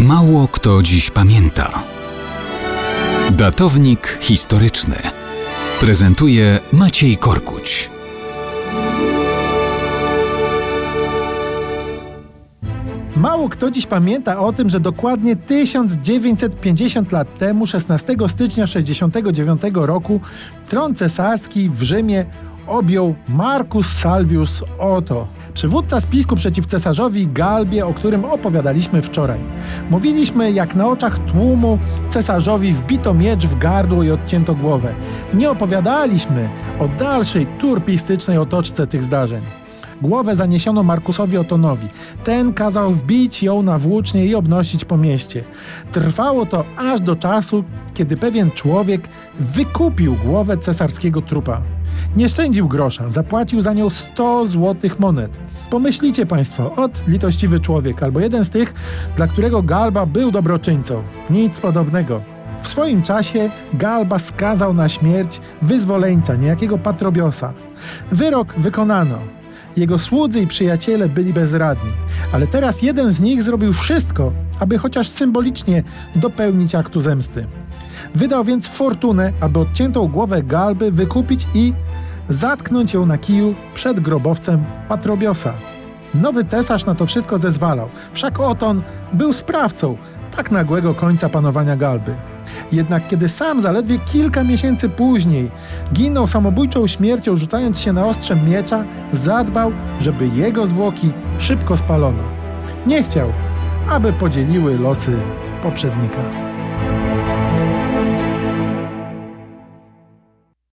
Mało kto dziś pamięta. Datownik historyczny prezentuje Maciej Korkuć. Mało kto dziś pamięta o tym, że dokładnie 1950 lat temu, 16 stycznia 69 roku, tron cesarski w Rzymie objął Marcus Salvius Otto, przywódca spisku przeciw cesarzowi Galbie, o którym opowiadaliśmy wczoraj. Mówiliśmy, jak na oczach tłumu cesarzowi wbito miecz w gardło i odcięto głowę. Nie opowiadaliśmy o dalszej turpistycznej otoczce tych zdarzeń. Głowę zaniesiono Markusowi Otonowi. Ten kazał wbić ją na włócznie i obnosić po mieście. Trwało to aż do czasu, kiedy pewien człowiek wykupił głowę cesarskiego trupa. Nie szczędził grosza, zapłacił za nią 100 złotych monet. Pomyślicie Państwo, od litościwy człowiek, albo jeden z tych, dla którego Galba był dobroczyńcą. Nic podobnego. W swoim czasie Galba skazał na śmierć wyzwoleńca, niejakiego Patrobiosa. Wyrok wykonano. Jego słudzy i przyjaciele byli bezradni, ale teraz jeden z nich zrobił wszystko, aby chociaż symbolicznie dopełnić aktu zemsty. Wydał więc fortunę, aby odciętą głowę Galby wykupić i zatknąć ją na kiju przed grobowcem Patrobiosa. Nowy cesarz na to wszystko zezwalał, wszak Oton był sprawcą tak nagłego końca panowania Galby. Jednak kiedy sam zaledwie kilka miesięcy później ginął samobójczą śmiercią rzucając się na ostrzem miecza, zadbał, żeby jego zwłoki szybko spalono. Nie chciał, aby podzieliły losy poprzednika.